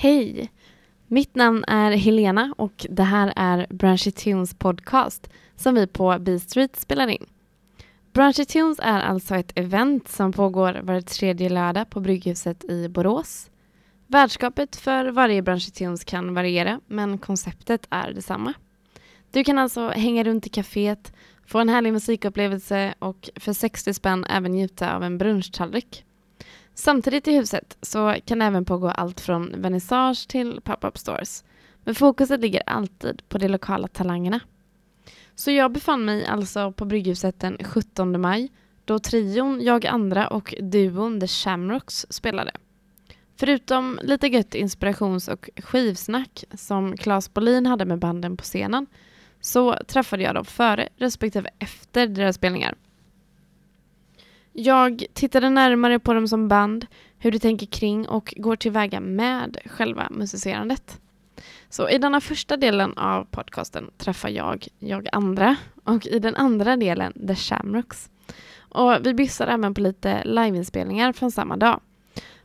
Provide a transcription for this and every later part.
Hej! Mitt namn är Helena och det här är Branchy Tunes podcast som vi på B Street spelar in. Branchy Tunes är alltså ett event som pågår var tredje lördag på Brygghuset i Borås. Värdskapet för varje Branchy Tunes kan variera men konceptet är detsamma. Du kan alltså hänga runt i kaféet, få en härlig musikupplevelse och för 60 spänn även njuta av en brunchtallrik. Samtidigt i huset så kan det även pågå allt från vernissage till pop-up stores. Men fokuset ligger alltid på de lokala talangerna. Så jag befann mig alltså på Brygghuset den 17 maj då trion Jag Andra och duon The Shamrocks spelade. Förutom lite gött inspirations och skivsnack som Claes Bolin hade med banden på scenen så träffade jag dem före respektive efter deras spelningar. Jag tittade närmare på dem som band, hur de tänker kring och går tillväga med själva musicerandet. Så i denna första delen av podcasten träffar jag jag andra och i den andra delen The Shamrocks. Och vi byssar även på lite liveinspelningar från samma dag.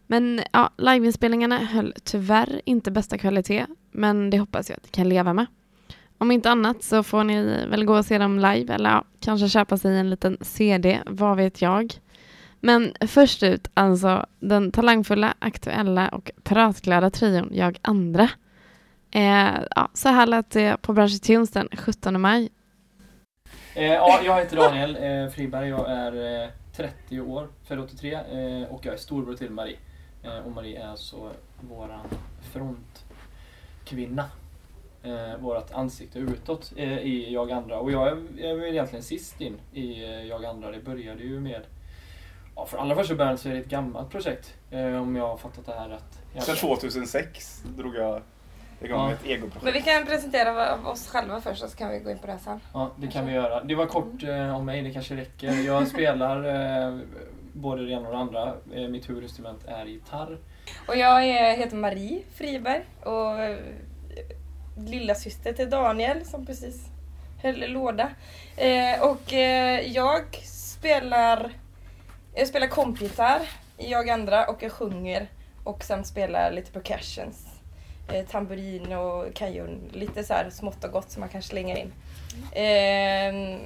Men ja, liveinspelningarna höll tyvärr inte bästa kvalitet, men det hoppas jag att ni kan leva med. Om inte annat så får ni väl gå och se dem live eller ja, kanske köpa sig en liten CD, vad vet jag. Men först ut alltså den talangfulla, aktuella och pratglada trion Jag Andra. Eh, ja, så här lät det på Bransch Tunes den 17 maj. Eh, ja, jag heter Daniel eh, Friberg. Jag är eh, 30 år, född 83 eh, och jag är storbror till Marie. Eh, och Marie är alltså våran frontkvinna. Eh, vårat ansikte utåt eh, i Jag Andra. Och jag är, väl egentligen sist in i eh, Jag Andra. Det började ju med Ja, för allra första början så är det ett gammalt projekt. Eh, om jag har fattat det här rätt. Sen 2006 drog jag igång Ja. ett egoprojekt. Men vi kan presentera oss själva först så kan vi gå in på det sen. Ja, det kan vi göra. Det var kort eh, om mig, det kanske räcker. Jag spelar eh, både det ena och det andra. Eh, mitt huvudinstrument är gitarr. Och jag är, heter Marie Friberg och lilla syster till Daniel som precis höll låda. Eh, och eh, jag spelar jag spelar kompgitarr Jag Andra och jag sjunger och sen spelar lite percussions. Eh, tamburin och kajun, lite så här smått och gott som man kan slänga in. Eh,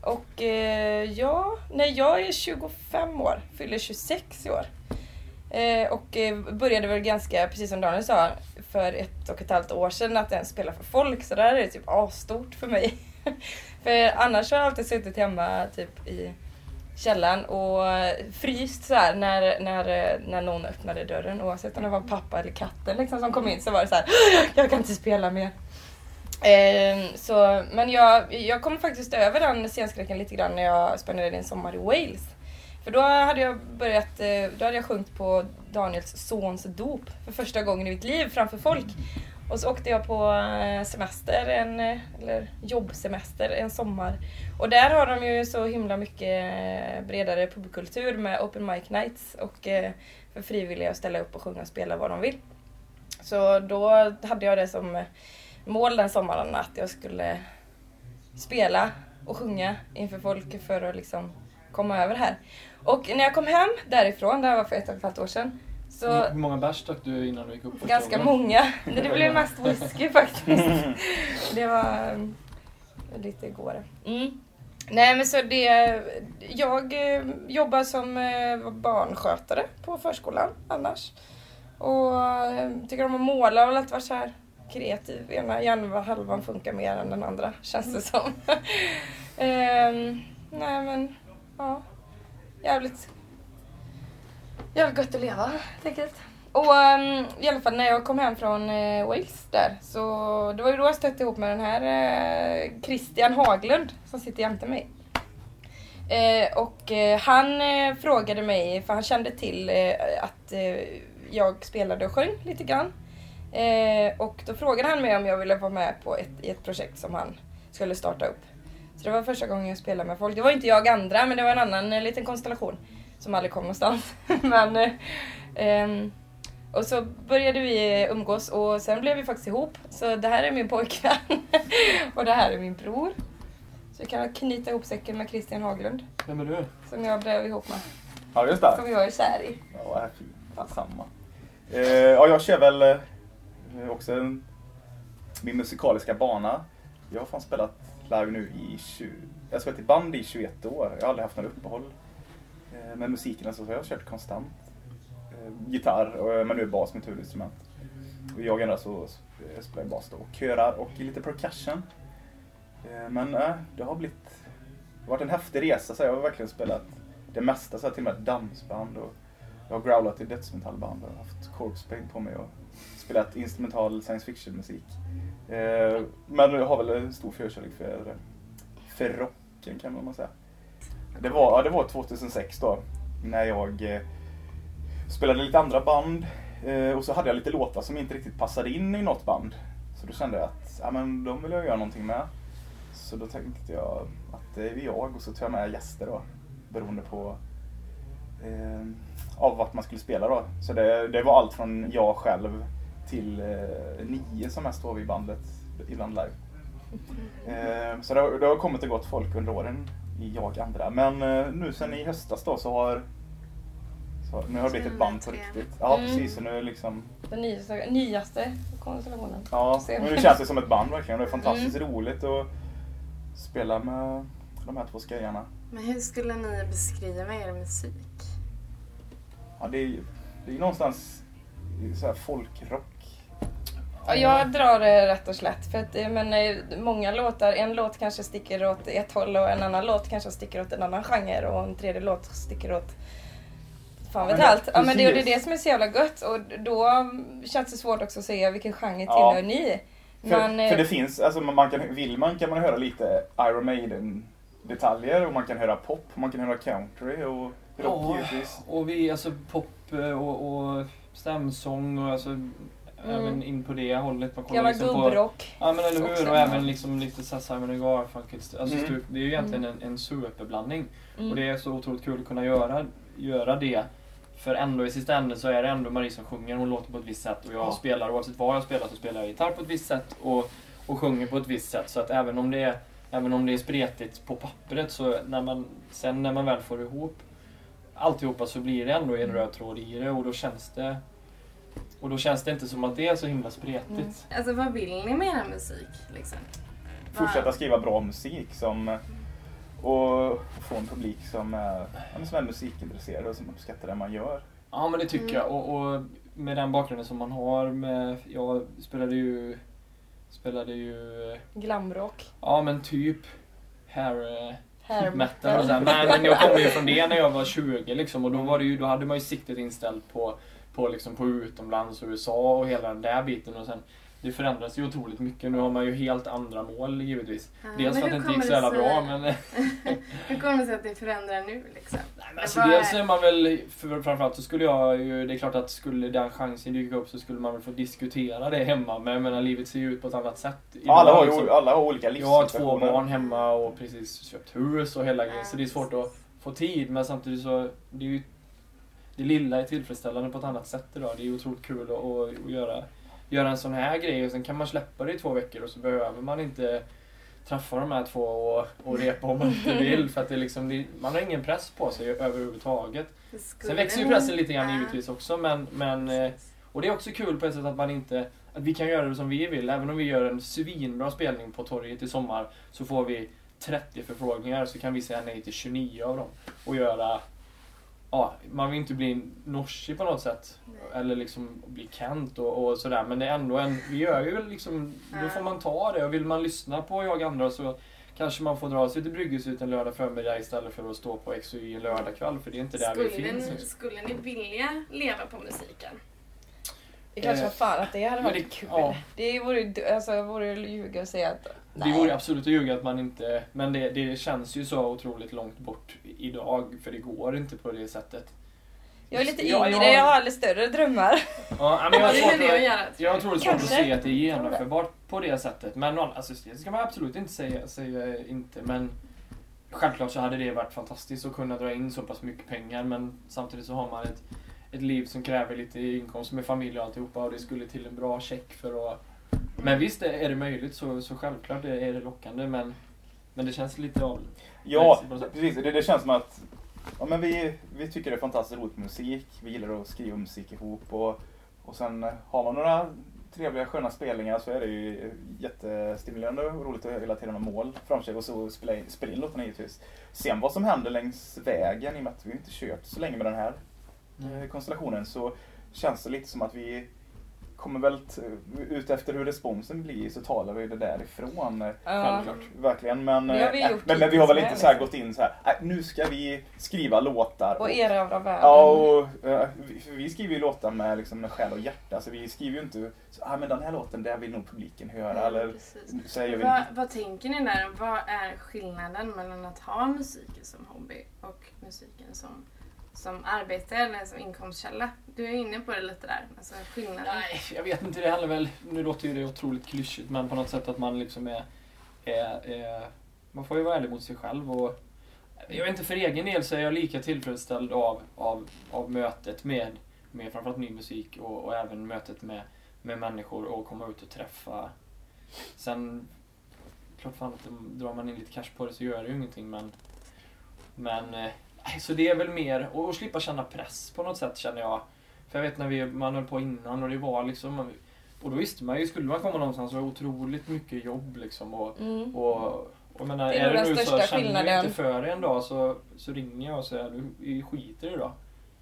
och eh, ja, nej jag är 25 år, fyller 26 i år. Eh, och eh, började väl ganska, precis som Daniel sa, för ett och ett halvt år sedan att ens spela för folk. Så där är det typ asstort för mig. för annars har jag alltid suttit hemma typ i källaren och fryst så här när, när, när någon öppnade dörren. Oavsett om det var pappa eller katten liksom, som kom in så var det så här, jag kan inte spela mer. Eh, så, men jag, jag kom faktiskt över den scenskräcken lite grann när jag spenderade en sommar i Wales. För då hade jag börjat, eh, då hade jag sjungit på Daniels sons dop för första gången i mitt liv framför folk. Och så åkte jag på eh, semester, en, eh, eller jobbsemester, en sommar. Och där har de ju så himla mycket bredare pubkultur med open mic nights och för frivilliga att ställa upp och sjunga och spela vad de vill. Så då hade jag det som mål den sommaren att jag skulle spela och sjunga inför folk för att liksom komma över här. Och när jag kom hem därifrån, det här var för ett och ett halvt år sedan, så Hur många bärs drack du innan du gick upp ganska gången? många. Det blev mest whisky faktiskt. Det var um, lite igår. Mm. Nej men så det, jag eh, jobbar som eh, barnskötare på förskolan annars. Och eh, tycker om att måla och alltid varit så här kreativ. Ena hjärnhalvan funkar mer än den andra känns det som. Ehm, nej men ja, jävligt, jävligt gött att leva helt enkelt. Och um, i alla fall när jag kom hem från uh, Wales där så det var ju då jag stötte ihop med den här uh, Christian Haglund som sitter jämte mig. Uh, och han frågade mig, för han kände till att jag spelade och sjöng lite grann. Och då frågade han mig om jag ville vara med på ett, i ett projekt som han skulle starta upp. Så det var första gången jag spelade med folk. Det var inte jag andra, men det var en annan eh, liten konstellation som aldrig kom någonstans. men, eh, ehm, och så började vi umgås och sen blev vi faktiskt ihop. Så det här är min pojkvän och det här är min bror. Så vi kan knyta ihop säcken med Christian Haglund Vem är du? som jag blev ihop med. Ja, just det. Som jag är kär i. Ja, vad fint. Samma. Eh, ja, jag kör väl eh, också en, min musikaliska bana. Jag har fan spelat live nu i 20, jag har spelat i band i 21 år. Jag har aldrig haft några uppehåll. Eh, med musiken alltså, så jag har kört konstant. Eh, gitarr, och, eh, men nu är bas mitt huvudinstrument. Och jag ändå så spelar jag bas då. Och körar och lite percussion. Men det har blivit det har varit en häftig resa. Så jag har verkligen spelat det mesta, så här, till och med dansband. Och jag har growlat i dödsmetallband och haft corpse på mig och spelat instrumental science fiction musik. Eh, men jag har väl en stor förkärlek för, för rocken kan man säga. Det var, ja, det var 2006 då, när jag eh, spelade lite andra band eh, och så hade jag lite låtar som inte riktigt passade in i något band. Så då kände jag att ja, men de vill jag göra någonting med. Så då tänkte jag att eh, det är jag och så tar jag med gäster då. Beroende på eh, av vart man skulle spela då. Så det, det var allt från jag själv till eh, nio som mest var vi i bandet, ibland live. Eh, så det, har- det har kommit och gått folk under åren i jag andra. Men eh, nu sen i höstas då så har så, nu har det blivit ett band på riktigt. Ja Mm. precis, så nu är liksom Den nyaste, nyaste konstellationen. Ja, men nu känns det som ett band verkligen. Det är fantastiskt Mm. roligt att spela med de här två skojarna. Men hur skulle ni beskriva er musik? Ja, det är ju det är någonstans så här folkrock. Ja, jag drar det rätt och slätt. För att, eh, men, eh, många låtar, en låt kanske sticker åt ett håll och en annan låt kanske sticker åt en annan genre och en tredje låt sticker åt fan vet allt. Ja, men det, är det som är så jävla gött och då känns det svårt också att säga vilken genre Ja. tillhör ni. För, Men, eh, för det finns, alltså man man kan, vill man kan man höra lite Iron Maiden detaljer och man kan höra pop, man kan höra country och rock Ja, givetvis. och vi, alltså pop och, och stämsång och alltså även in på det hållet. Man kollar gammal liksom på, gubbrock. Ja men eller hur, och även liksom lite så Simon Garfunkel. Alltså Mm. det är ju egentligen en, en superblandning. Mm. Och det är så otroligt kul att kunna göra, göra det. För ändå i sista änden så är det ändå Marie som sjunger, hon låter på ett visst sätt och jag Ja. spelar, oavsett vad jag spelar så spelar jag gitarr på ett visst sätt och, och sjunger på ett visst sätt. Så att även om det är, även om det är spretigt på pappret så när man, sen när man väl får ihop alltihopa så blir det ändå en röd tråd i det och då känns det och då känns det inte som att det är så himla spretigt. Mm. Alltså vad vill ni med er musik? Liksom? Fortsätta skriva bra musik som och få en publik som är, som är musikintresserad och som uppskattar det man gör. Ja men det tycker Mm. jag och, och med den bakgrunden som man har med, jag spelade ju spelade ju, Glamrock. ja men typ hair eh, Hair metal och sådär. Men, men jag kommer ju från det när jag var 20 liksom och då var det ju, då hade man ju siktet inställt på, på liksom på utomlands och USA och hela den där biten och sen det förändras ju otroligt mycket. Nu har man ju helt andra mål givetvis. Ja, Dels för att det inte gick så jävla det bra men Hur kommer det sig att det förändrar nu liksom? Nej, men alltså, dels är- man väl, för, framförallt så skulle jag ju, det är klart att skulle den chansen dyka upp så skulle man väl få diskutera det hemma. Men jag menar livet ser ju ut på ett annat sätt. Ja, alla, har Liksom. alla har olika Jag har två livssituationer. barn hemma och precis köpt hus och hela grejen. Ja, Så det är svårt att få tid. Men samtidigt så, det är ju det lilla är tillfredsställande på ett annat sätt idag. Det är otroligt kul att, att, att göra, göra en sån här grej och sen kan man släppa det i två veckor och så behöver man inte träffa de här två och, och repa om man inte vill. För att det liksom, det, man har ingen press på sig överhuvudtaget. Sen växer ju pressen lite grann givetvis också men, men eh, och det är också kul på ett sätt att man inte att vi kan göra det som vi vill. Även om vi gör en svinbra spelning på torget i sommar så får vi 30 förfrågningar så kan vi säga nej till 29 av dem. Och göra Ja, man vill inte bli norsig på något sätt. Eller liksom bli Kent och, och sådär. Men det är ändå en, vi gör ju liksom, då får man ta det. Och vill man lyssna på jag andra så kanske man får dra sig till Brygghusut en lördag förmiddag istället för att stå på XUI en lördagkväll. För det är inte där vi Skulle finns. ni, liksom. skulle ni vilja leva på musiken? Det kanske Eh, var fan att det hade varit det- kul. ja. Det vore ju alltså, vore ju ljuga och säga att Det vore absolut att ljuga att man inte... Men det, det känns ju så otroligt långt bort idag för det går inte på det sättet. Jag är lite Ja, yngre, jag- jag har lite större drömmar. Ja, men jag har svårt att jag har otroligt svårt att se att det är genomförbart på det sättet. Men å- alltså, det ska man absolut inte säga, säga inte. Men självklart så hade det varit fantastiskt att kunna dra in så pass mycket pengar. Men samtidigt så har man ett, ett liv som kräver lite inkomst med familj och alltihopa. Och det skulle till en bra check för att... Men visst är det möjligt så, så självklart är det lockande. Men, men det känns lite av... Ja, precis. Det, det känns som att ja, men vi, vi tycker det är fantastiskt roligt med musik. Vi gillar att skriva musik ihop och, och sen har man några trevliga sköna spelningar så är det ju jättestimulerande och roligt att hela tiden ha mål framför sig och så spela in, spela in låtarna givetvis. Sen vad som händer längs vägen, i och med att vi inte kört så länge med den här eh, konstellationen, så känns det lite som att vi kommer väl ut efter hur responsen blir så talar vi det därifrån. eh, Ja. Verkligen. Men, vi eh, men, men vi har väl inte så här med, gått in så här. "Nej, nu ska vi skriva låtar. Och erövra världen. Ja, och, eh, vi, för vi skriver ju låtar med, liksom, med själ och hjärta. Så vi skriver ju inte så, ah, men den här låten, där vill nog publiken höra. Eller Precis. så vi Vad, vad tänker ni där? Vad är skillnaden mellan att ha musiken som hobby och musiken som, som arbete eller som inkomstkälla? Du är inne på det lite där. Alltså skillnaden. Nej, jag vet inte. Det handlar väl, nu låter ju det otroligt klyschigt, men på något sätt att man liksom är, är, är man får ju vara ärlig mot sig själv och jag vet inte, för egen del så är jag lika tillfredsställd av, av, av mötet med, med framförallt ny musik och, och även mötet med, med människor och komma ut och träffa. Sen, klart fan att drar man in lite cash på det så gör det ju ingenting men men, eh, så det är väl mer, och, och slippa känna press på något sätt känner jag. För jag vet när vi, man höll på innan och det var liksom, och då visste man ju, skulle man komma någonstans så var det otroligt mycket jobb liksom. Och, Mm. och, och jag menar, Det är är det den nu så känner du inte för det en dag så, så ringer jag och säger du skiter i det då.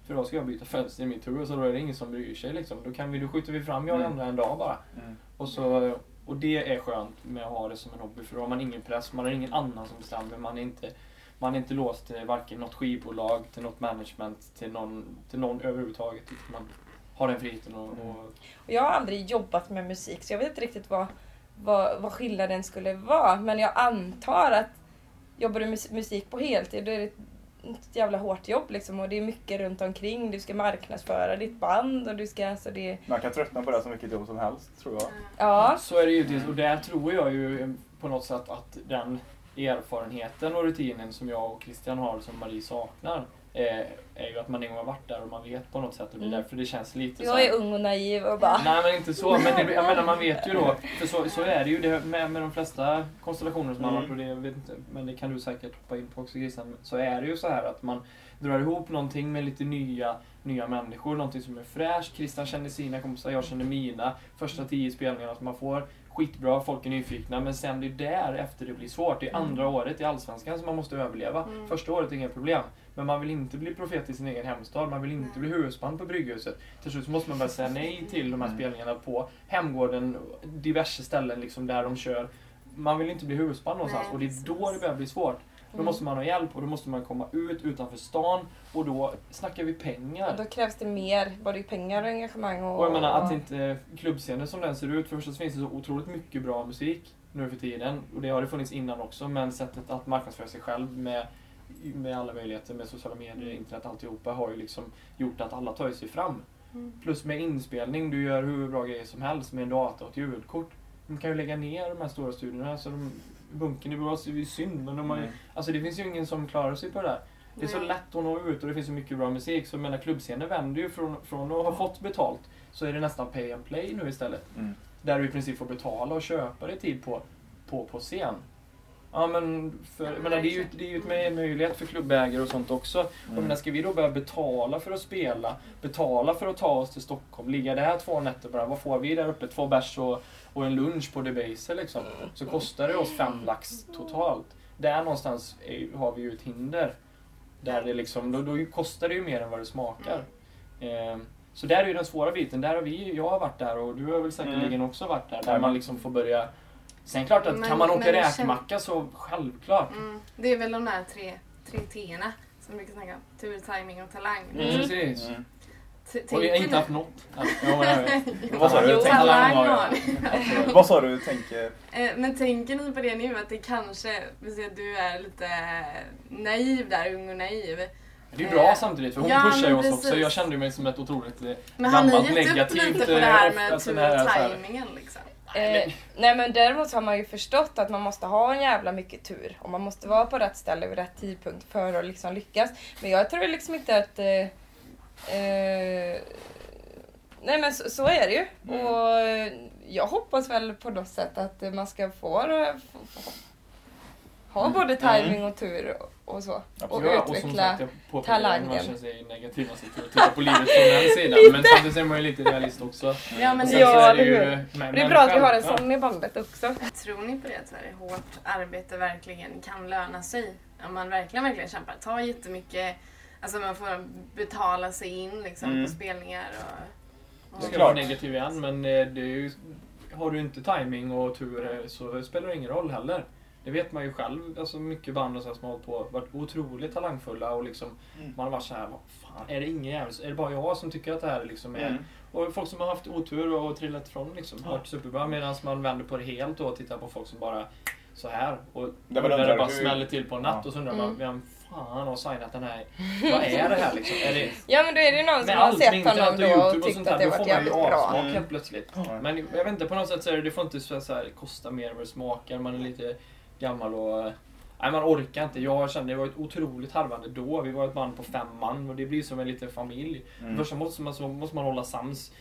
För då ska jag byta fönster i mitt hus och då är det ingen som bryr sig liksom. Då, kan vi, då skjuter vi fram jag och Mm. andra en dag bara. Mm. Och, så, och det är skönt med att ha det som en hobby för då har man ingen press, man har ingen annan som bestämmer. Man är inte, man är inte låst till varken något skivbolag, till något management, till någon, till någon överhuvudtaget. Utan Man har den friheten och, Mm. och Och Jag har aldrig jobbat med musik så jag vet inte riktigt vad, vad, vad skillnaden skulle vara. Men jag antar att jobbar du med musik på heltid då är det ett ett jävla hårt jobb liksom. Och det är mycket runt omkring. Du ska marknadsföra ditt band och du ska... Alltså det, Man kan tröttna på det som vilket jobb som helst, tror jag. ja. Så är det ju. Och där tror jag ju på något sätt att den erfarenheten och rutinen som jag och Christian har som Marie saknar eh, är ju att man en gång har varit där och man vet på något sätt och det är Mm. därför det känns lite så Jag är ung och naiv och bara... Nej men inte så, men det, jag menar man vet ju då, för så, så är det ju det med, med de flesta konstellationer som man har Mm. varit och det, jag vet inte, men det kan du säkert hoppa in på också Christian, så är det ju så här att man drar ihop någonting med lite nya, nya människor, någonting som är fräscht. Christian känner sina kompisar, jag känner mina. Första tio spelningarna som man får, skitbra, folk är nyfikna, men sen det är där efter det blir svårt. Det är andra året i Allsvenskan som man måste överleva. Mm. Första året är inga problem. Men man vill inte bli profet i sin egen hemstad, man vill inte bli husband på Brygghuset. Till slut måste man börja säga nej till de här Mm. spelningarna på Hemgården, diverse ställen liksom där de kör. Man vill inte bli husband någonstans Nej, och det är då det börjar bli svårt. Då Mm. måste man ha hjälp och då måste man komma ut utanför stan och då snackar vi Och pengar. då krävs det mer, både pengar och engagemang. Och, Och jag menar att inte klubbscenen som den ser ut, för det första så finns det så otroligt mycket bra musik nu för tiden. Och det har det funnits innan också, men sättet att marknadsföra sig själv med, med alla möjligheter med sociala medier, internet, alltihopa har ju liksom gjort att alla tar sig fram. Mm. Plus med inspelning, du gör hur bra grejer som helst med en data och ett ljudkort. De kan ju lägga ner de här stora studierna, så de, bunken i Borås är ju synd, men de har ju, Mm. alltså det finns ju ingen som klarar sig på det där. Det är så lätt att nå ut och det finns så mycket bra musik. Så menar klubbscener vänder ju från, från att ha fått betalt så är det nästan pay and play nu istället. Mm. Där du i princip får betala och köpa dig tid på, på, på scen. Ja men, för, Ja, men menar, det är ju det är ju ett möj- möjlighet för klubbägare och sånt också. Mm. menar, ska vi då börja betala för att spela, betala för att ta oss till Stockholm, ligga där två nätter bara, vad får vi där uppe? Två bärs och, och en lunch på Debaser liksom. Så kostar det oss fem lax totalt. Där någonstans är, har vi ju ett hinder. Där det liksom, då, då kostar det ju mer än vad det smakar. Eh, så där är ju den svåra biten. Där har vi, jag har varit där och du har väl säkerligen Mm. också varit där. Där man liksom får börja... Sen klart att Men- kan man åka räkmacka så självklart. Mm. Det är väl de där tre, tre T'na som vi brukar snacka om. Tur, timing och talang. Mm. Precis. Mm. Och vi har tänker inte haft något. Men. Vad sa du? Vad sa du? Tänker... Eh, Men tänker ni på det nu att det kanske, vi ser att du är lite naiv där, ung och naiv. Det är bra samtidigt för hon Ja, pushar ju men oss också. Jag kände mig som ett otroligt eh, Men har ni gammalt gett upp negativt, lite på det här eh, med ofta tur sån här- och så här- timingen liksom? Eh, nej men däremot har man ju förstått att man måste ha en jävla mycket tur och man måste vara på rätt ställe vid rätt tidpunkt för att liksom lyckas. Men jag tror liksom inte att... Eh, eh, nej men så, så är det ju. Mm. Och eh, jag hoppas väl på något sätt att man ska få... få- få- ha Mm. både timing och tur och, och så. Och Absolut. Ja, och som utveckla sagt, jag påpekar att man talangen. känner sig negativ och tittar på livet från den sidan. Men samtidigt är man ju lite realist också. Ja, men Och det- Ja, är det ju... men- Det är men bra att vi har en sån i bandet också. Tror ni på det? Att så här, hårt arbete verkligen kan löna sig? Om man verkligen, verkligen kämpar. Ta jättemycket, alltså man får betala sig in liksom, Mm. på spelningar och... Jag Det är ska vara negativ igen, men eh, det är ju, har du inte timing och tur eh, så spelar det ingen roll heller. Det vet man ju själv, alltså mycket band och så här som har hållit på, varit otroligt talangfulla och liksom Mm. man har varit så här, vad fan, är det ingen jävel, är det bara jag som tycker att det här liksom är... Mm. Och folk som har haft otur och trillat ifrån liksom, har varit superbra medan man vänder på det helt och tittar på folk som bara så här och Det det bara hur- smäller till på en natt Ja. och så undrar Mm. man, vem fan har signat den här? Vad är det här liksom? Är det, Ja men då är det ju någon som har sett honom då och Youtube och tyckt sånt att det då varit får man ju jävligt bra. avsmak Mm. helt plötsligt. Ja. Men jag vet inte, på något sätt så är det, det får inte så här, kosta mer än vad det smakar. Man är lite gammal och... Nej, man orkar inte. Jag kände det var ett otroligt harvande då. Vi var ett band på fem man och det blir som en liten familj. Mm. Först så måste man, så måste man hålla sams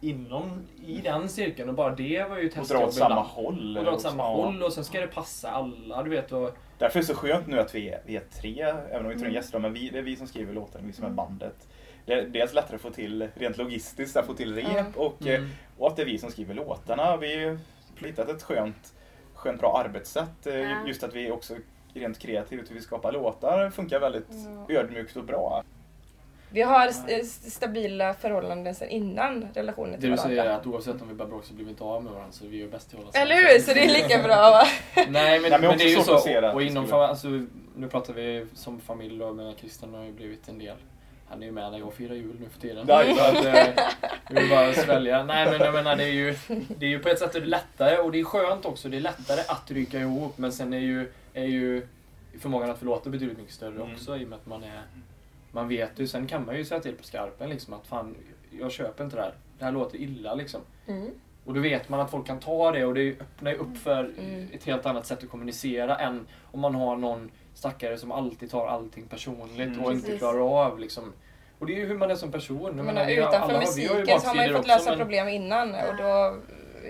inom, i den cirkeln och bara det var ju ett Och dra åt samma ibland. håll. Och dra åt samma Ja. håll och sen ska det passa alla, du vet. Och, Därför är det så skönt nu att vi är, vi är tre, även om vi tar in Mm. gäster, men vi, det är vi som skriver låten, vi som är bandet. Det är dels lättare att få till, rent logistiskt, att få till rep Ja. och, eh, mm. och att det är vi som skriver låtarna. Vi har hittat ett skönt, skönt bra arbetssätt. eh. Just att vi också rent kreativt hur vi skapar låtar funkar väldigt ödmjukt och bra. Vi har eh, stabila förhållanden sedan innan relationen Det till du säger är varandra. att oavsett om vi bara bråkar så blir vi inte av med varandra så vi är bäst i att hålla Eller hur? Så det är lika bra va? Nej men, Nej, men men, det är ju så placerat, Och, och inom alltså, nu pratar vi som familj då, men Christian har ju blivit en del. Han är ju med när jag firar jul nu för tiden. Nej. Så att, eh, vi vill bara svälja. Nej men jag menar det är ju, det är ju på ett sätt lättare och det är skönt också. Det är lättare att ryka ihop men sen är ju, är ju förmågan att förlåta betydligt mycket större Mm. också i och med att man är man vet ju, sen kan man ju säga till på skarpen liksom att fan, jag köper inte det här. Det här låter illa liksom. Mm. Och då vet man att folk kan ta det och det öppnar ju upp för Mm. ett helt annat sätt att kommunicera än om man har någon stackare som alltid tar allting personligt Mm. och inte Precis. klarar av liksom. Och det är ju hur man är som person. Jag menar, menar, utanför alla har- vi har musiken så har man ju fått lösa men- problem innan och då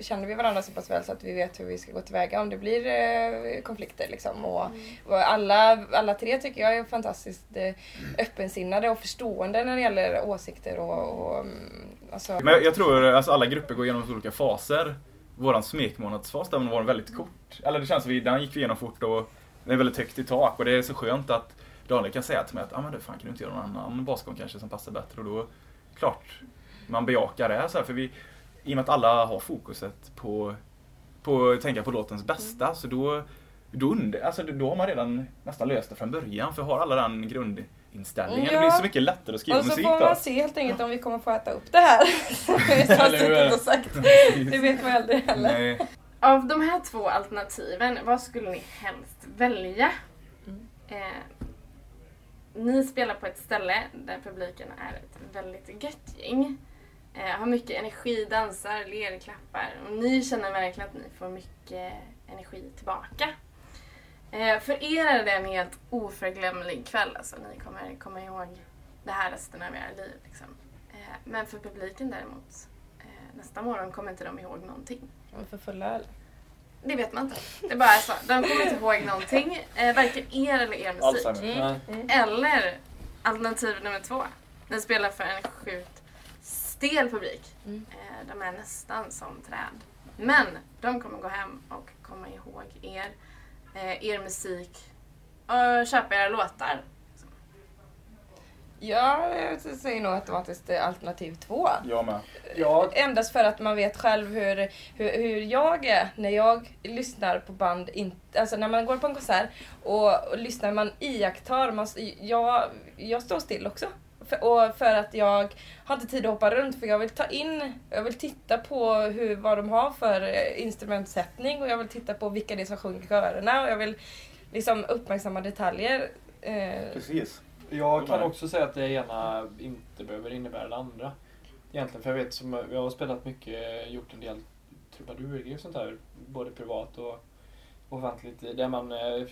känner vi varandra så pass väl så att vi vet hur vi ska gå tillväga om det blir eh, konflikter. Liksom. Och, och alla, alla tre tycker jag är fantastiskt eh, öppensinnade och förstående när det gäller åsikter och, och mm, alltså, Men jag, tror att alltså, alla grupper går igenom olika faser. Våran smekmånadsfas, den var väldigt kort. Eller det känns som vi, den gick vi igenom fort och det är väldigt högt i tak och det är så skönt att Daniel kan säga till mig att ah, men du, fan, kan du inte göra någon annan basgång kanske som passar bättre? Och då, klart, man bejakar det. Så här, för vi, I och med att alla har fokuset på, på att tänka på låtens bästa, så då, då, under, alltså, då har man redan nästan löst det från början. För har alla den grundinställningen, Ja. det blir så mycket lättare att skriva och så musik får då. man se helt enkelt om vi kommer få äta upp det här. Som och sagt. Det vet man aldrig heller. Nej. Av de här två alternativen, vad skulle ni helst välja? Mm. Eh, ni spelar på ett ställe där publiken är ett väldigt gött gäng. Eh, har mycket energi, dansar, ler, klappar. Och ni känner verkligen att ni får mycket energi tillbaka. Eh, för er är det en helt oförglömlig kväll. Alltså, ni kommer komma ihåg det här resten av era liv. Liksom. Eh, men för publiken däremot, eh, nästa morgon kommer inte de ihåg någonting. Vi får fulla öl. Det vet man inte. Det är bara så. De kommer inte ihåg någonting. Eh, varken er eller er musik. Mm. Nej. Eller alternativ nummer två. Ni spelar för en sjukt stel publik. Mm. Eh, de är nästan som träd. Men de kommer gå hem och komma ihåg er, eh, er musik och köpa era låtar. Jag säger nog automatiskt eh, alternativ två. Jag med. Ja, Endast för att man vet själv hur, hur, hur jag är när jag lyssnar på band. In, alltså när man går på en konsert och, och lyssnar, man iakttar. Man, jag, jag står still också. För, och för att jag har inte tid att hoppa runt för jag vill ta in, jag vill titta på hur, vad de har för eh, instrumentsättning och jag vill titta på vilka det är som sjunger körerna och jag vill liksom uppmärksamma detaljer. Eh, Precis. Jag kan också säga att det ena inte behöver innebära det andra. Egentligen, för jag vet som jag har spelat mycket, gjort en del trubadurgrejer och sånt där, både privat och offentligt, där man, eh,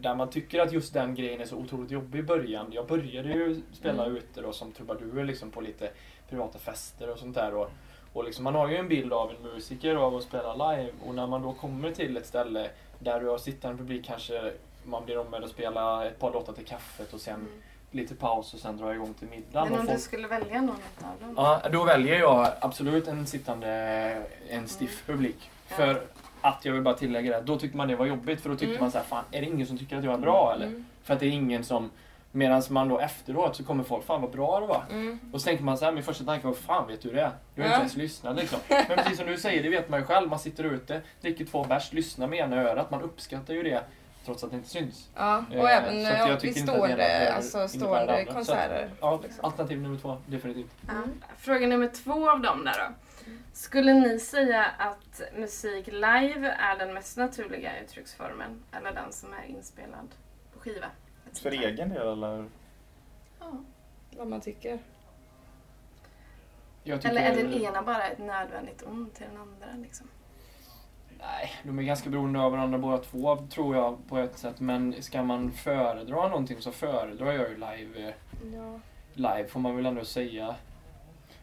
där man tycker att just den grejen är så otroligt jobbig i början. Jag började ju spela Mm. ute då som trubadur liksom på lite privata fester och sånt där. Och, Och liksom, man har ju en bild av en musiker av att spela live och när man då kommer till ett ställe där du har sittande publik kanske man blir ombedd att spela ett par låtar till kaffet och sen lite paus och sen dra igång till middagen. Men Och om folk- du skulle välja någon av dem? Ja, då väljer jag absolut en sittande, en stiff publik. Ja. För att, jag vill bara tillägga det, då tyckte man det var jobbigt för då tyckte Mm. man så här, fan är det ingen som tycker att jag är bra eller? Mm. För att det är ingen som, medan man då efteråt så kommer folk, fan vad bra det var. Mm. Och så tänker man så här, min första tanke var, fan vet du hur det är? Du har Ja. inte ens lyssnat liksom. Men precis som du säger, det vet man ju själv. Man sitter ute, dricker två bärs, lyssnar med ena örat. Man uppskattar ju det trots att det inte syns. Ja, och Eh, även så att ja, jag vid stående, alltså, stående konserter. Ja, liksom. alternativ nummer två, definitivt. Ja. Fråga nummer två av dem där då. Skulle ni säga att musik live är den mest naturliga uttrycksformen? Eller den som är inspelad på skiva? För egen del eller? Ja. Vad man tycker. Jag tycker, Eller är den ena bara ett nödvändigt ont till den andra? Liksom? Nej, de är ganska beroende av varandra båda två tror jag på ett sätt. Men ska man föredra någonting så föredrar jag ju live. eh, Ja. Live får man väl ändå säga.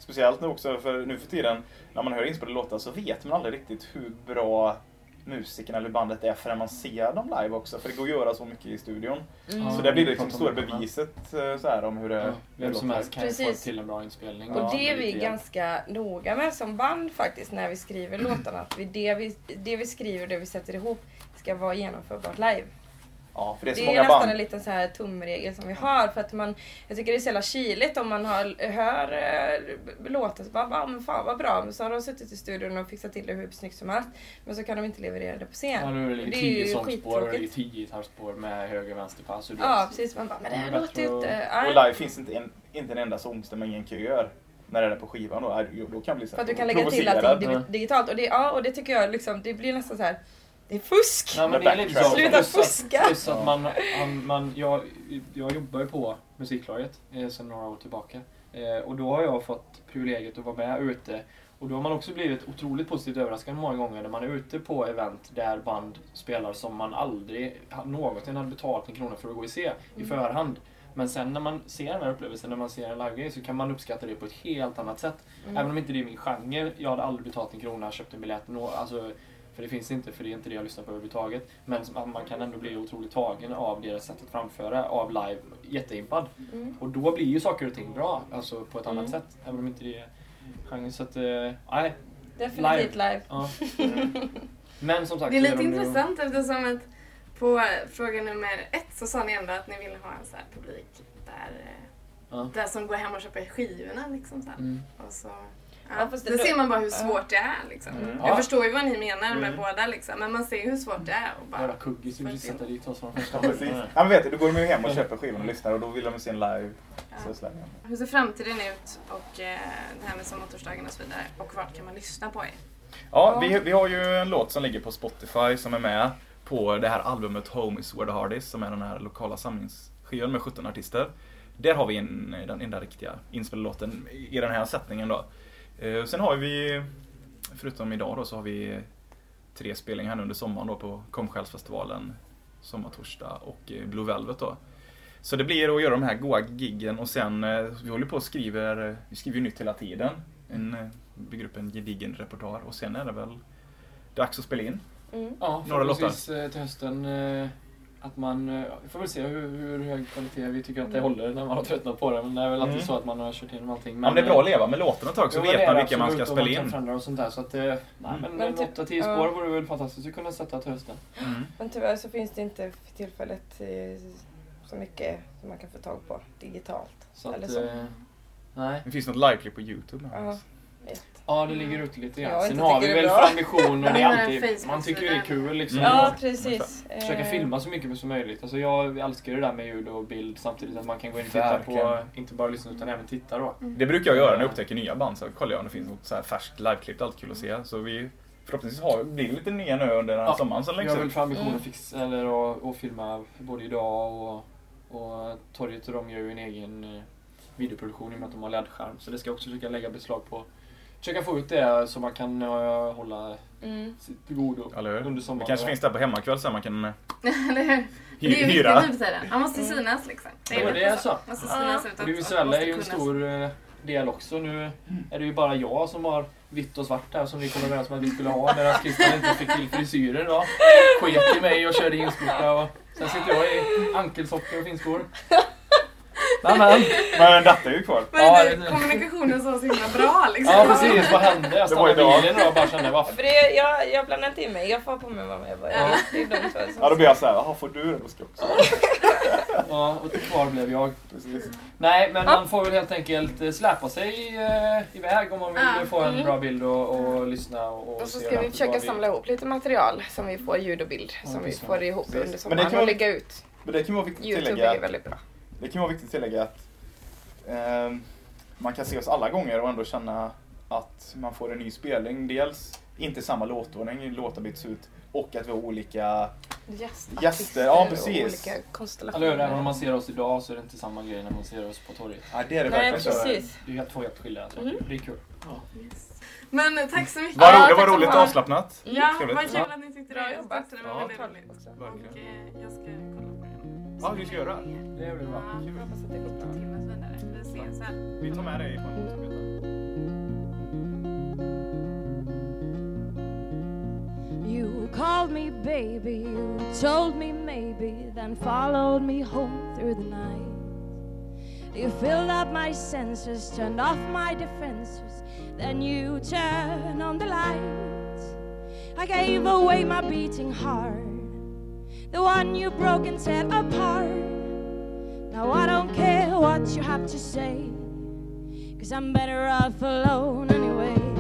Speciellt nu också, för nu för tiden när man hör inspelade låtar så vet man aldrig riktigt hur bra musikerna eller bandet är förrän man ser dem live också. För det går att göra så mycket i studion. Mm. så det blir liksom pratar stora det. beviset eh, så här, om hur det, Ja, vem det som helst kan ju få Precis. till en bra inspelning. Och det är vi ganska noga med som band faktiskt när vi skriver låtarna. Att vi, det, vi, det vi skriver och det vi sätter ihop ska vara genomförbart live. Ja, för det är så Det är många nästan band. en liten så här tumregel som vi har. För att man, jag tycker det är så jävla kyligt om man har, hör äh, låten så bara, ah, men fan vad bra. Men så har de suttit i studion och fixat till det hur snyggt som helst. Men så kan de inte leverera det på scen. Ja, nu är det Det är tio ju sångspår och det är skittråkigt. tio gitarrspår med höger och vänster pass. och det- Ja precis, man bara, men det här låter ju inte... Och Nej. live finns inte en, inte en enda sångstämma, ingen kör. När det är på skivan då, då kan bli så För att du kan lägga till allting dig- digitalt. Och det, ja, och det tycker jag liksom, det blir nästan så här. Det är fusk! Nej, men det är lite så. Sluta Plus att- fuska. Plus att man, man, man, jag, jag jobbar ju på musiklaget eh, sedan några år tillbaka. Eh, och då har jag fått privilegiet att vara med ute. Och då har man också blivit otroligt positivt överraskad många gånger när man är ute på event där band spelar som man aldrig någonsin hade betalat en krona för att gå och se i Mm. förhand. Men sen när man ser den här upplevelsen, när man ser en livegrej, så kan man uppskatta det på ett helt annat sätt. Mm. Även om inte det är min genre. Jag hade aldrig betalat en krona, köpt en biljett. nå- Alltså, för det finns inte, för det är inte det jag lyssnar på överhuvudtaget. Men man kan ändå bli otroligt tagen av deras sätt att framföra, av live. Jätteimpad. Mm. Och då blir ju saker och ting bra, alltså på ett annat Mm. sätt. Även om inte det är genre. Så att, eh, nej. Definitivt live. Ja. Men som sagt. Det är lite de nu- intressant eftersom att på fråga nummer ett så sa ni ändå att ni ville ha en så här publik där, eh, Ja. där som går hem och köper skivorna liksom sen. Mm. Och så, Ja, det- ser man bara hur svårt det är liksom. Mm. Jag Ja. förstår ju vad ni menar med Mm. båda liksom, men man ser ju hur svårt det är. Och bara, Jävla kuggis, du vill sätta dit oss från första början. Ja, vet du, då går de ju hem och köper skivan och lyssnar och då vill de se en live. Så ja. de. Hur ser framtiden ut och eh, det här med sommartorsdagen och så vidare? Och vart kan man lyssna på er? Ja, vi, vi har ju en låt som ligger på Spotify som är med på det här albumet Home is where the heart is som är den här lokala samlingsskivan med 17 artister. Där har vi en, den enda riktiga inspelade låten i den här sättningen då. Eh, Sen har vi, förutom idag då, så har vi tre spelningar här under sommaren då på Komsjälsfestivalen, Sommartorsdag och eh, Blue Velvet då. Så det blir att göra de här goa giggen och sen, eh, vi håller på och skriver, vi skriver ju nytt hela tiden. En, eh, bygger upp en gedigen repertoar och sen är det väl dags att spela in. Mm. Ja, Några förhoppningsvis eh, till hösten. Att man, eh, vi får väl se hur, hur hög kvalitet vi tycker att det håller när man har tröttnat på det. Men det är väl alltid Mm. så att man har kört igenom allting. Ja, men det är bra att leva med låten ett tag så vet man vilka man ska spela Man in. förändra och sånt där. Så att, eh, nej, Mm. men, Men en typ- 8-10 ja. spår vore väl fantastiskt att kunna sätta till hösten. Mm. Men tyvärr så finns det inte för tillfället så mycket som man kan få tag på digitalt. Så Eller att, så. eh, nej. Det finns något liveklipp på Youtube. Vet. Ja, det ligger ute lite Jag grann. Sen har vi väl bra. för ambition och det är alltid, man tycker ju det är kul liksom. Mm. Ja, att precis. Försöka Eh, filma så mycket som möjligt. Alltså jag älskar det där med ljud och bild samtidigt. Att man kan gå in och titta på, inte bara lyssna utan även titta då. Det brukar jag göra när jag upptäcker nya band. Så kollar jag om det finns något så här färskt liveklipp. Det är alltid kul att se. Så vi förhoppningsvis har, blir det lite nya nu under den här Ja, sommaren som Vi läggs har väl ut. för ambition Mm. att fixa, eller att, att filma både idag och, och Torget och de gör ju en egen eh, videoproduktion i och med att de har LED-skärm. Så det ska jag också försöka lägga beslag på. Försöka få ut det så man kan eh, hålla mm. sitt godo hur? under Det sommaren. kanske finns där på hemmakväll så man kan eh, Eller hur? Det är ju hy- viktigt hyra. nu för tiden. Han måste Mm. synas liksom. Ja, men det lite är så. Måste Ja. synas utåt. Och det visuella måste är ju en stor eh, del också. Nu är det ju bara jag som har vitt och svart där som vi kom överens om att vi skulle ha medan Christian inte fick till frisyrer då. Sket i mig och körde inspurta och sen sitter jag i ankelsockor och finskor. Nämen! Men detta är ju kvar. Men Ja, det, kommunikationen så himla bra liksom. Ja precis, vad hände? Jag Det var stannade idag. bilen och bara kände vad För det, jag, jag blandar inte in mig, jag får på mig vad jag bara, Ja. Det är de två som... Ja, då blir jag såhär, jaha får du det? Då ska jag också. Ja, och kvar blev jag. Precis. Nej, men Ja. man får väl helt enkelt eh, släpa sig eh, iväg om man vill Ja. få en Mm. bra bild och, och lyssna och, och Och så ska vi försöka samla ihop lite material som vi får ljud och bild. Ja, som vi får ihop Precis. under Men det sommaren kan och lägga ut. Men det kan viktigt att Youtube tillägga är väldigt bra. Det kan vara viktigt att tillägga att ehm, man kan se oss alla gånger och ändå känna att man får en ny spelning. Dels inte samma låtordning, låtar byts ut och att vi har olika... Gästartister Gäster, ja, och precis. olika konstellationer. Även om man ser oss idag så är det inte samma grej när man ser oss på torget. Ja, det är det Nej, verkligen. precis. Det är helt två helt skilda saker. Mm. Det är kul. Men eh, tack så mycket. Ja, roligt, det var roligt och avslappnat. Ja, vad kul Ja. att ni tyckte det. jobbat. Jag tyckte det var Ja, väldigt tack. roligt. Och eh, jag ska. Ja, vi ska göra. Det är väl bra. Ja, Jag hoppas att det går bra. till oss. Vi ses väl. Vi tar med dig på en låtarbeta. You called me baby, you told me maybe, then followed me home through the night. You filled up my senses, turned off my defenses, then you turned on the lights. I gave away my beating heart, the one you broke and set apart. Now I don't care what you have to say, cause I'm better off alone anyway.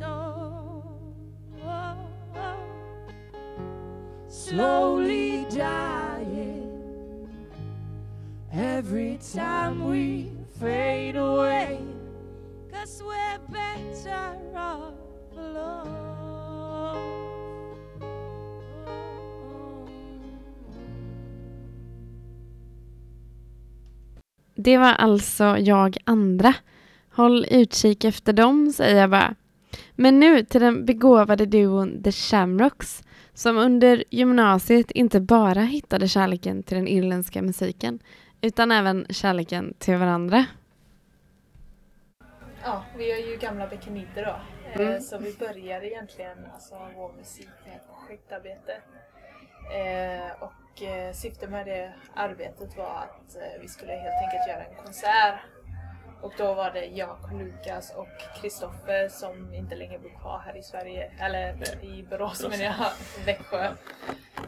Turn. Slowly dying every time we fade away. Cause we're better off alone. Det var alltså jag andra. Håll utkik efter dem, säger jag bara. Men nu till den begåvade duon The Shamrocks som under gymnasiet inte bara hittade kärleken till den irländska musiken utan även kärleken till varandra. Ja, vi är ju gamla bekeniter då. Eh, Mm. Så vi började egentligen alltså, vår musik med ett projektarbete. Eh, och eh, syftet med det arbetet var att eh, vi skulle helt enkelt göra en konsert. Och då var det jag, Lukas och Kristoffer som inte längre bor kvar här i Sverige, eller Nej. i Borås men jag, Växjö.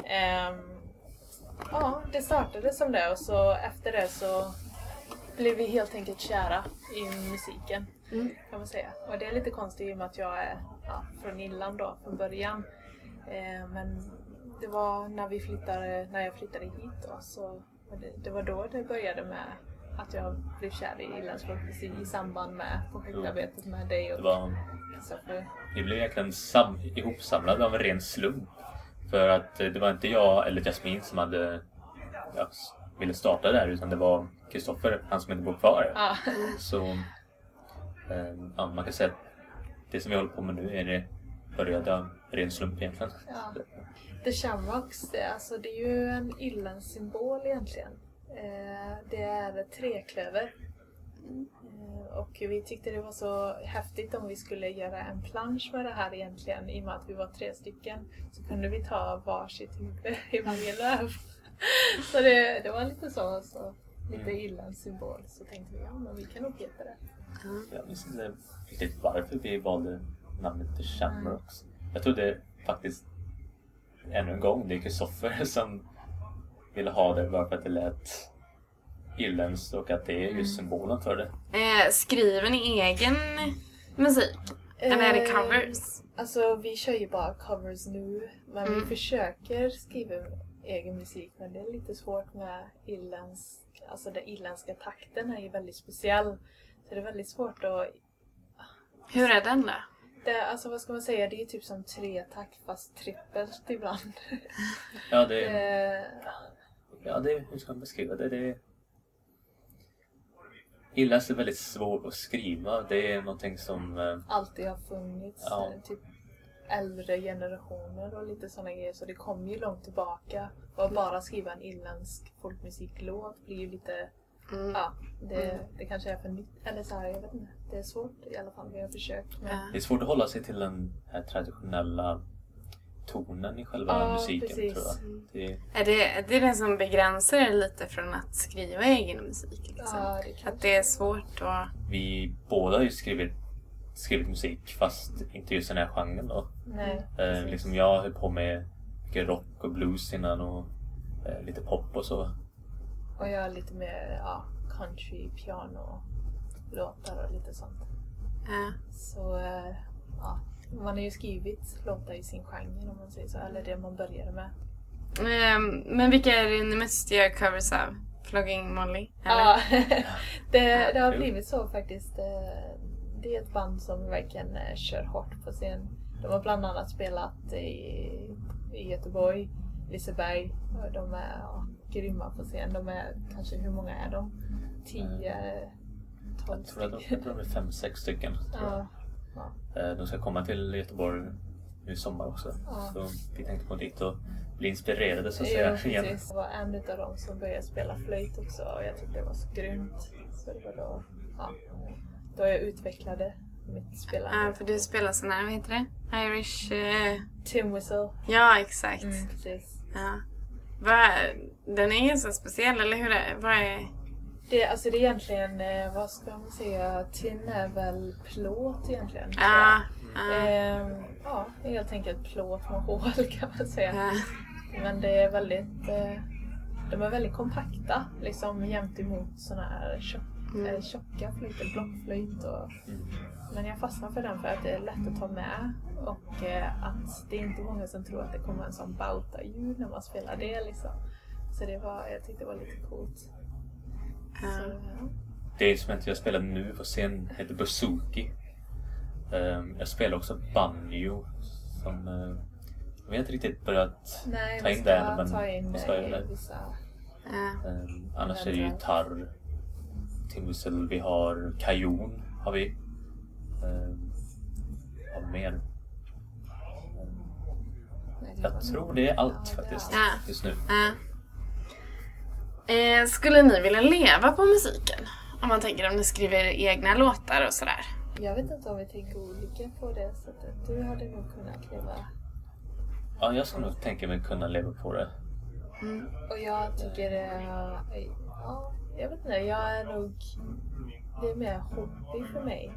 Ehm, ja, det startade som det och så efter det så blev vi helt enkelt kära i musiken kan man säga. Och det är lite konstigt i och med att jag är ja, från Irland då från början. Eh, men det var när vi flyttade, när jag flyttade hit då så det, det var då det började med att jag blev kär i irländsk folkmusik i samband med projektarbetet med dig och var, Kristoffer. vi blev egentligen sam, ihopsamlade av en ren slump. För att eh, det var inte jag eller Jasmine som hade ja, ville starta där utan det var Kristoffer, han som inte bor kvar. Ja. Så eh, ja, man kan säga att det som vi håller på med nu är det började av ren slump egentligen. Ja. The Shamrocks, det, alltså, det är ju en irländsk symbol egentligen. Eh, det är ett träklöver. Eh, och vi tyckte det var så häftigt om vi skulle göra en plansch med det här egentligen. I och med att vi var tre stycken så kunde vi ta varsitt huvud i varje löv. så det, det var lite så, så lite Mm. irländsk symbol. Så tänkte vi, ja men vi kan nog heta det. Jag minns inte riktigt varför vi valde namnet The Shamrocks. Jag trodde faktiskt ännu en gång det är Kristoffer som ville ha det bara för att det lät irländskt och att det är just symbolen för det. Eh, skriver ni egen musik? Eller är det Eh, covers? Alltså vi kör ju bara covers nu. Men vi Mm. försöker skriva egen musik men det är lite svårt med irländsk, alltså den irländska takten är ju väldigt speciell. Så det är väldigt svårt att, Hur är den då? det, alltså vad ska man säga, det är typ som tre takt fast trippelt ibland. Ja, det, Eh, ja, det hur ska man beskriva det? det Irländskt är väldigt svårt att skriva. Det är någonting som... eh, alltid har funnits. Ja. eh, Typ äldre generationer och lite sådana grejer. Så det kommer ju långt tillbaka. Och att bara skriva en irländsk folkmusiklåt blir ju lite Mm. Ja, det, det kanske är för nytt. Eller så här, jag vet inte. Det är svårt i alla fall. Vi har försökt. Men... Det är svårt att hålla sig till den här traditionella tonen i själva Ja, musiken precis. tror jag. Det, Är det, är det det som begränsar er lite från att skriva egen musik? Liksom? Ja, det. Att det är svårt att... vi båda har ju skrivit, skrivit musik fast inte just den här genren då. Nej. Eh, liksom jag höll på med mycket rock och blues innan och eh, lite pop och så. Och jag är lite mer ja, country, piano, låtar och lite sånt. Ja. Så eh, ja, man har ju skrivit låtar i sin genre om man säger så. Eller det man började med. Ehm, men vilka är det ni mest gör covers av? Flogging Molly? Eller? Ja, det, det har blivit så faktiskt. Eh, Det är ett band som verkligen eh, kör hårt på scen. De har bland annat spelat i, i Göteborg, Liseberg. Och De är ja, grymma på scen. De är kanske, hur många är de? 10, 12 Jag tror att de, stycken. jag tror de är fem, sex stycken. Tror jag. Ja, De ska komma till Göteborg nu i sommar också. Ja. Så vi tänkte gå dit och bli inspirerade så att jo, säga. igen. precis. Det var en utav dem som började spela flöjt också och jag tyckte det var så grymt. Så det var då, ja, då jag utvecklade mitt spelande. Ja, för du spelar sån här, vad heter det? Irish... eh, Tim Whistle. Ja, exakt. Mm, precis. Ja. Vad, den är ganska speciell, eller hur? Är, vad är... Det, alltså det är egentligen, eh, vad ska man säga, tin är väl plåt egentligen. jag. ja, Ehm, ja, helt enkelt plåt med hål kan man säga. ja. Men det är väldigt, eh, de är väldigt kompakta liksom jämt emot såna här tjock, Mm. eh, tjocka flöjter, blockflöjt och, Men jag fastnade för den för att det är lätt att ta med och att det är inte många som tror att det kommer en sån bauta-ljud när man spelar det liksom. Så det var, jag tyckte det var lite coolt. Så. Det instrumentet jag spelar nu på scen heter Bouzouki. Ehm, jag spelar också banjo som eh, vi har inte riktigt börjat Nej, ta in det än men ta in vi ska göra det. vissa... Ehm, annars är det gitarr, timwhistle, vi har kajon har vi. Um, vad mer? Ehm, jag tror det är allt faktiskt Ja. just nu. Eh, skulle ni vilja leva på musiken? Om man tänker om ni skriver egna låtar och sådär. Jag vet inte om vi tänker olika på det sättet. Du hade nog kunnat leva... Ja, jag skulle nog tänka mig kunna leva på det. Och jag tycker det är... Ja, jag vet inte. Jag är nog... Det är mer hobby för mig.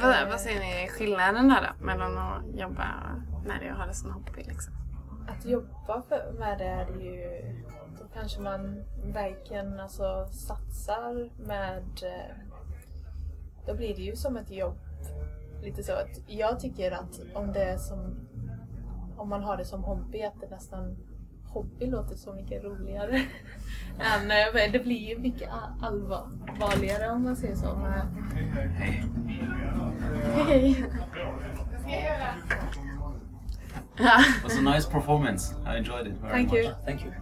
Vad, Eh, vad säger ni skillnaden där då? Mellan att jobba med det och ha det som hobby liksom? Att jobba med det är ju... Då kanske man verkligen alltså, satsar med... eh, Då blir det ju som ett jobb. Lite så att jag tycker att om det är som... Om man har det som hobby, att det nästan... Hobby låter så mycket roligare. Än, eh, det blir ju mycket allvarligare om man säger så. Men, Hej! It was a nice performance. I enjoyed it very Thank much. you. Thank you.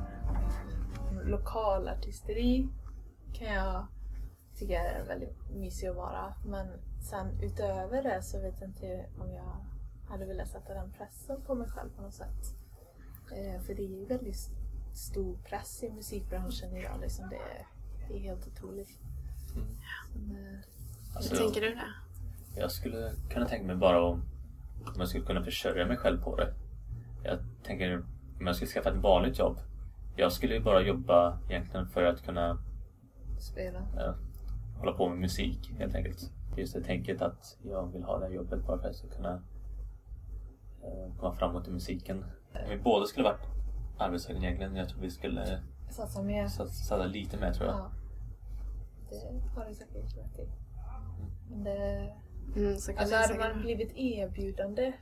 lokalartisteri kan jag tycka är väldigt mysig att vara. Men sen utöver det så vet jag inte om jag hade velat sätta den pressen på mig själv på något sätt. Eh, för det är ju väldigt stor press i musikbranschen idag. Liksom det, är, det är helt otroligt. Men, eh, Alltså, Hur tänker du där? Jag skulle kunna tänka mig bara om, om jag skulle kunna försörja mig själv på det. Jag tänker om jag skulle skaffa ett vanligt jobb. Jag skulle ju bara jobba egentligen för att kunna spela. eh, hålla på med musik helt enkelt. Det är just det tänket att jag vill ha det här jobbet bara för att jag ska kunna eh, komma framåt i musiken. Om vi båda skulle varit arbetssökande egentligen, jag tror vi skulle Satsa mer. sats- satsa lite mer tror jag. Ja. Det har du säkert rätt i. Men det, Mm, så kan Alltså det hade säkert- man blivit erbjudande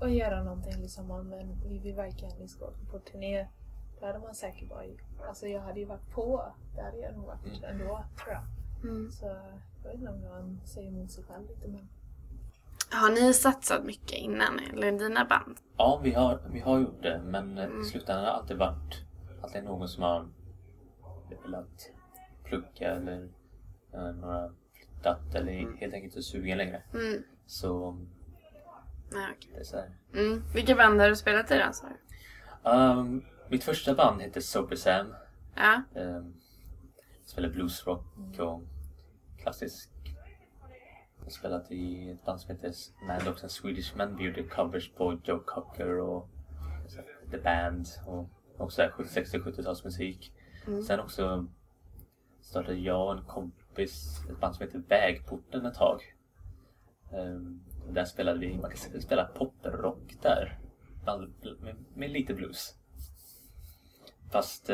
att göra någonting liksom, om men vi vill verkligen liksom gå på turné. Då hade man säkert bara, alltså jag hade ju varit på. Det hade jag nog varit ändå tror jag. Mm. Så jag vet inte om man säger emot sig själv lite men. Har ni satsat mycket innan, eller dina band? Ja, vi har, vi har gjort det men eh, i slutändan har det alltid varit alltid någon som har velat plugga eller eh, några flyttat eller helt enkelt inte är sugen längre. Mm. Så Nej, här. Mm. Vilka band har du spelat i då? du? Um, mitt första band hette Sober Sam. Ja. Um, spelade bluesrock och klassisk. Jag har spelat i ett band som heter Man Dogs and Swedish Men. Vi gjorde covers på Joe Cocker och The Band och också där 60-70-talsmusik. Sen också startade jag och en kompis ett band som heter Vägporten ett tag. Um, där spelade vi, man kan spela poprock där. Med, med lite blues. Fast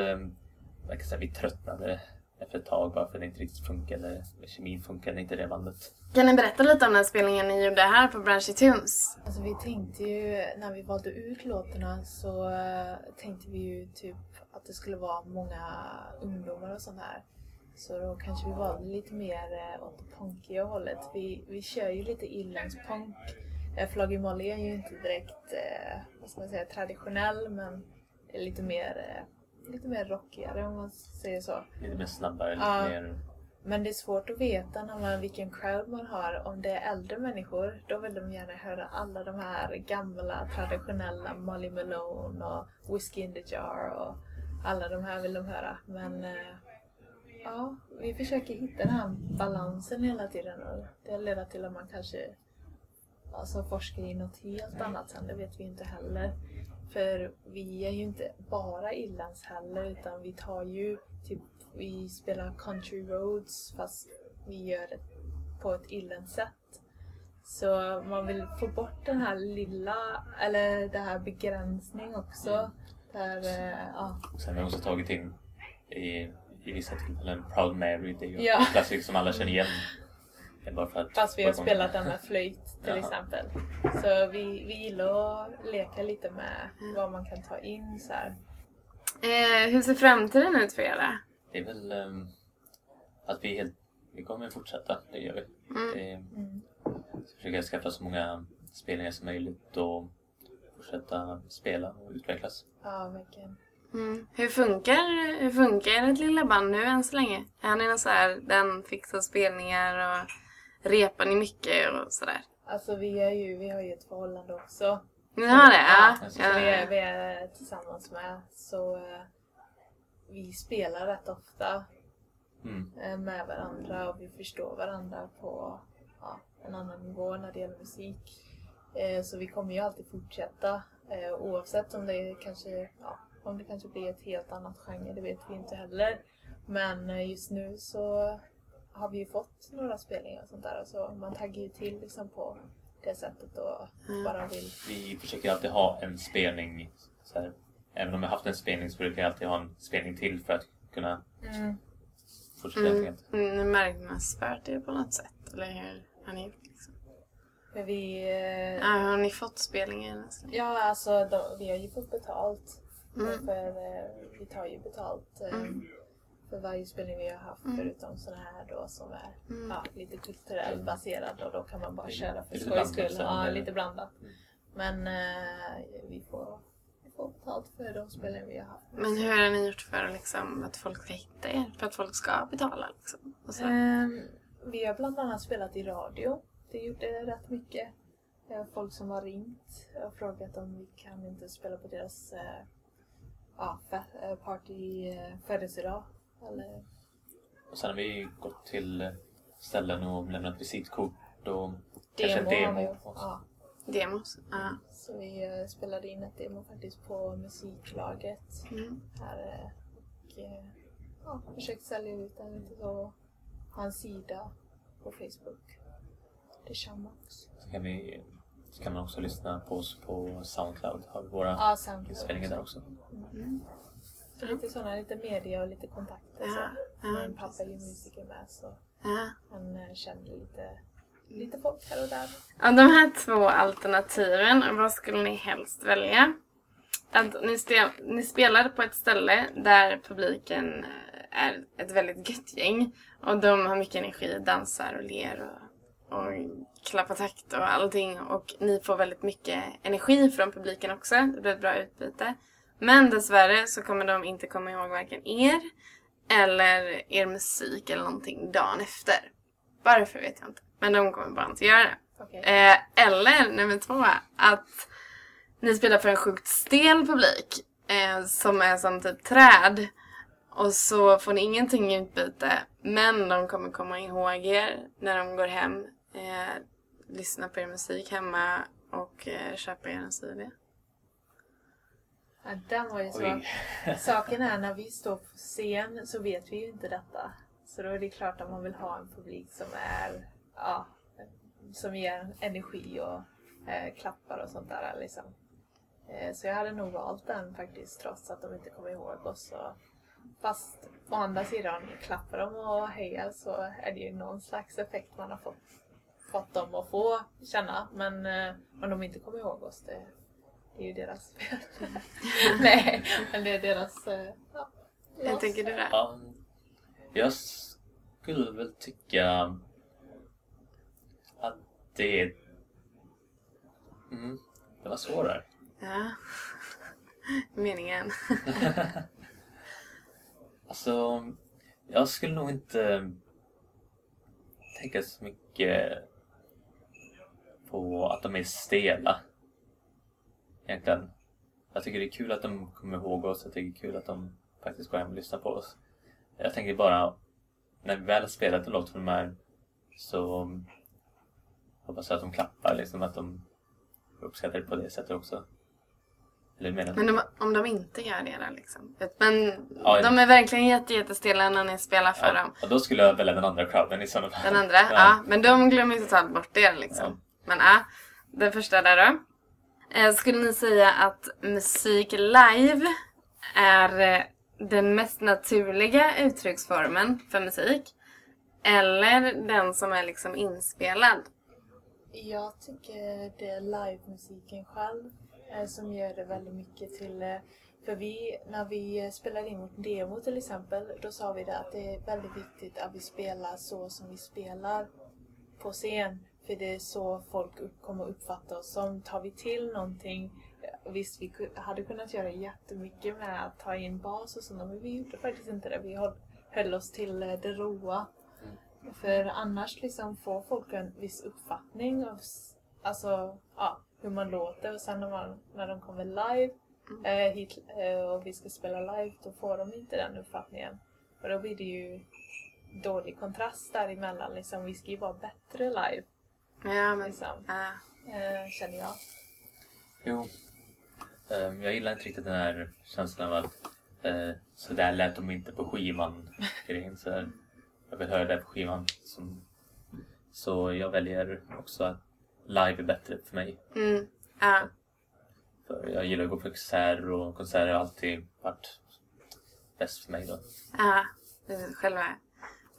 jag kan säga, vi tröttnade efter ett tag bara för det inte riktigt funkade. Kemin funkade inte i det bandet. Kan ni berätta lite om den spelningen ni gjorde här på Branchy Tunes? Alltså vi tänkte ju, när vi valde ut låtarna så eh, tänkte vi ju typ att det skulle vara många ungdomar och sånt här. Så då kanske vi valde lite mer eh, åt det punkiga hållet. Vi, vi kör ju lite irländsk-punk. Eh, Flaggy Molly är ju inte direkt, eh, vad ska man säga, traditionell men lite mer, lite mer rockigare om man säger så. Lite mer snabbare, Ja. lite mer... Men det är svårt att veta när man, vilken crowd man har. Om det är äldre människor, då vill de gärna höra alla de här gamla traditionella Molly Malone och Whiskey in the Jar och alla de här vill de höra. Men ja, vi försöker hitta den här balansen hela tiden och det leder till att man kanske alltså, forskar i något helt annat sen, det vet vi inte heller. För vi är ju inte bara irlands heller utan vi tar ju typ, vi spelar country roads fast vi gör det på ett irländskt sätt. Så man vill få bort den här lilla, eller det här begränsning också. Där, eh, ja. Sen har vi också tagit in i, i vissa tillfällen Proud Mary. Det är ju Ja. en klassiker som alla känner igen. Det är bara för att Fast vi har spelat den med flöjt till Jaha. exempel. Så vi, vi gillar att leka lite med vad man kan ta in så här. Eh, hur ser framtiden ut för er? då? Det är väl ehm, att vi helt... Vi kommer fortsätta, det gör vi. Mm. Det, Mm. försöka skaffa så många spelningar som möjligt och fortsätta spela och utvecklas. Ja, verkligen. Mm. Hur funkar, hur funkar ert lilla band nu än så länge? Är ni någon så här, den fixar spelningar och repar ni mycket och sådär? Alltså vi, är ju, vi har ju ett förhållande också. Ni har det? Ja. Ja, Så ja. vi, är, vi är tillsammans med. Så eh, vi spelar rätt ofta Mm. eh, med varandra och vi förstår varandra på ja, en annan nivå när det gäller musik. Eh, så vi kommer ju alltid fortsätta oavsett om det kanske, ja, om det kanske blir ett helt annat genre, det vet vi inte heller. Men eh, just nu så har vi ju fått några spelningar och sånt där. Så man taggar ju till liksom på det sättet och Mm. bara vill Vi försöker alltid ha en spelning. Så här, även om vi har haft en spelning så brukar jag alltid ha en spelning till för att kunna fortsätta Mm. enkelt. Mm, Ni marknadsfört det på något sätt? Eller hur har ni gjort? Liksom? Men vi... eh, Ja, har ni fått spelningar? länge? Ja, alltså de, vi har ju fått betalt. Mm. För eh, vi tar ju betalt eh, Mm. för varje spelning vi har haft Mm. förutom sådana här då som är Mm. ja, lite kulturellt baserad och då kan man bara köra för skojs skull. så Ja, lite blandat. Mm. Men eh, vi, får, vi får betalt för de spelningar vi har haft. Men hur har ni gjort för liksom, att folk ska hitta er? För att folk ska betala liksom? Och så. Ehm, vi har bland annat spelat i radio. Det gjorde rätt mycket. Eh, Folk som har ringt och frågat om vi kan inte spela på deras eh, ja, eh, party eh, födelsedag. Eller, Och sen har vi gått till eh, ställen och lämnat visitkort och kanske en demo demo. Ja, Demos? Ja. så vi spelade in ett demo faktiskt på musiklaget Mm. här. Och ja, försökt sälja ut den lite så. Ha en sida på Facebook. Det Shamax. Så kan, vi, så kan man också lyssna på oss på Soundcloud. Har vi våra Ja, Soundcloud inspelningar där också. Så lite sådana, lite media och lite kontakter. Ja, så. ja, Min pappa är ju musiker med så Ja. han eh, känner lite, lite folk här och där. Av de här två alternativen, vad skulle ni helst välja? Att ni, stel, ni spelade på ett ställe där publiken eh, är ett väldigt gött gäng och de har mycket energi, dansar och ler och, och klappar takt och allting och ni får väldigt mycket energi från publiken också. Det blir ett bra utbyte. Men dessvärre så kommer de inte komma ihåg varken er eller er musik eller någonting dagen efter. Varför vet jag inte. Men de kommer bara inte göra det. Okej. Eh, eller nummer två, att ni spelar för en sjukt stel publik eh, som är som typ träd. Och så får ni ingenting i utbyte, men de kommer komma ihåg er när de går hem, eh, lyssna på er musik hemma och eh, köpa er en CD. Ja, den var ju så. Saken är när vi står på scen så vet vi ju inte detta. Så då är det klart att man vill ha en publik som är ja, som ger energi och eh, klappar och sånt där liksom. Eh, så jag hade nog valt den faktiskt trots att de inte kommer ihåg oss. Och, fast å andra sidan, klappar de och hejar så är det ju någon slags effekt man har fått, fått dem att få känna. Men eh, om de inte kommer ihåg oss, det, det är ju deras fel. Nej, men det är deras... eh, Ja, Hur tänker du där? Ja, jag skulle väl tycka att det är... Mm, det var svårare. Ja. Meningen. Alltså, jag skulle nog inte tänka så mycket på att de är stela. Egentligen. Jag tycker det är kul att de kommer ihåg oss. Jag tycker det är kul att de faktiskt går hem och lyssnar på oss. Jag tänker bara, när vi väl har spelat en låt för de här så hoppas jag att de klappar, liksom att de uppskattar det på det sättet också. Eller menar Men de, om de inte gör det då liksom? Men Ja, de är verkligen jätte, jättestela när ni spelar för dem. ja, då skulle jag välja den andra crowden i sådana fall. Den andra? Ja. Men de glömmer ju totalt bort det liksom. Men ja, den första där då. Eh, skulle ni säga att musik live är eh, den mest naturliga uttrycksformen för musik? Eller den som är liksom inspelad? Jag tycker det är livemusiken själv eh, som gör det väldigt mycket till... Eh, för vi, när vi spelade in vårt demo till exempel, då sa vi det att det är väldigt viktigt att vi spelar så som vi spelar på scen. För det är så folk kommer uppfatta oss som. Tar vi till någonting, visst vi hade kunnat göra jättemycket med att ta in bas och sånt, men vi gjorde faktiskt inte det. Vi höll, oss till eh, det råa. För annars liksom får folk en viss uppfattning av alltså, ja, hur man låter och sen när, man, när de kommer live eh, hit, eh, och vi ska spela live då får de inte den uppfattningen. Och då blir det ju dålig kontrast däremellan. Liksom. Vi ska ju vara bättre live, Ja, men... liksom, Ja. eh, känner jag. Jo. Ehm, jag gillar inte riktigt den här känslan av att eh, så där lät de inte på skivan. grejen. Så här, jag vill höra det på skivan. Som, så jag väljer också att live är bättre för mig. Mm. Ja. För jag gillar att gå på konserter och konserter har alltid varit bäst för mig då. ja. Själva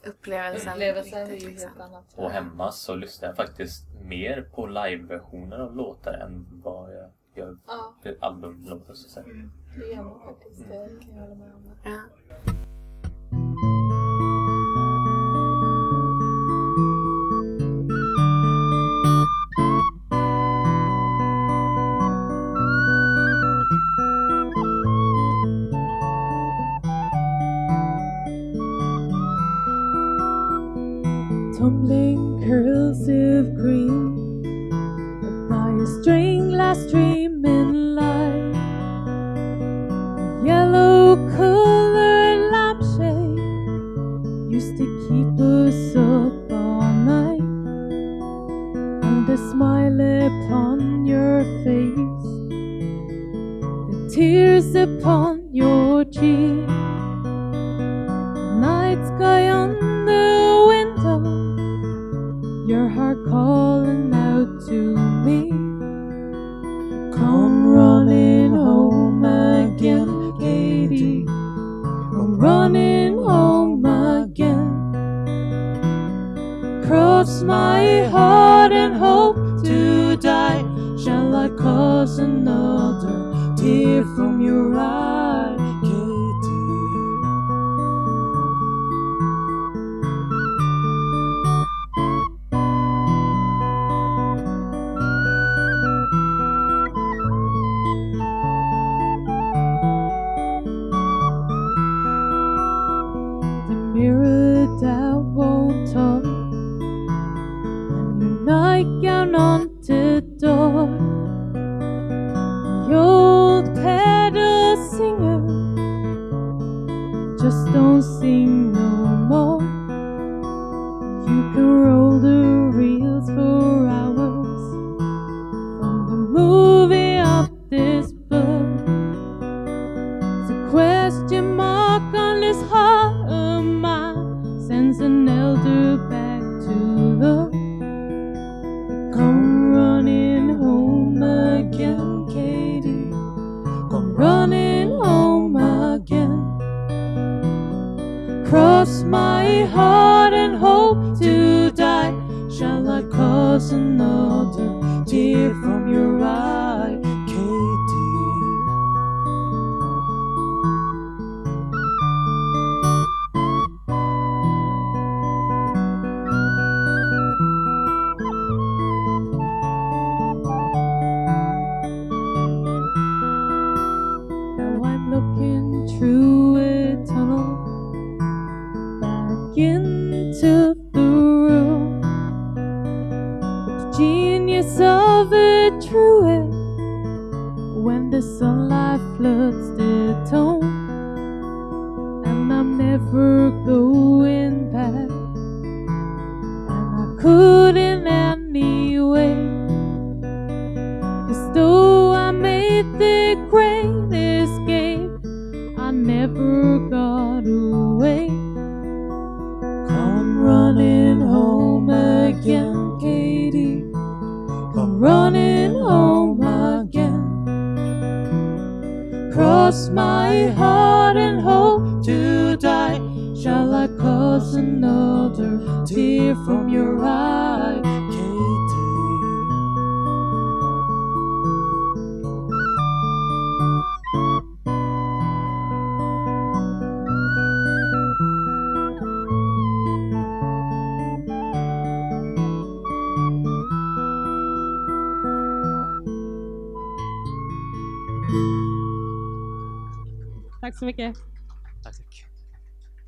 upplevelsen. Upplevelsen är ju viktigt, liksom. helt annat. Och hemma så lyssnar jag faktiskt mer på live-versioner av låtar än vad jag gör Ja, på albumlåtar så att säga. det gör man faktiskt. Det kan jag hålla med om. Ja.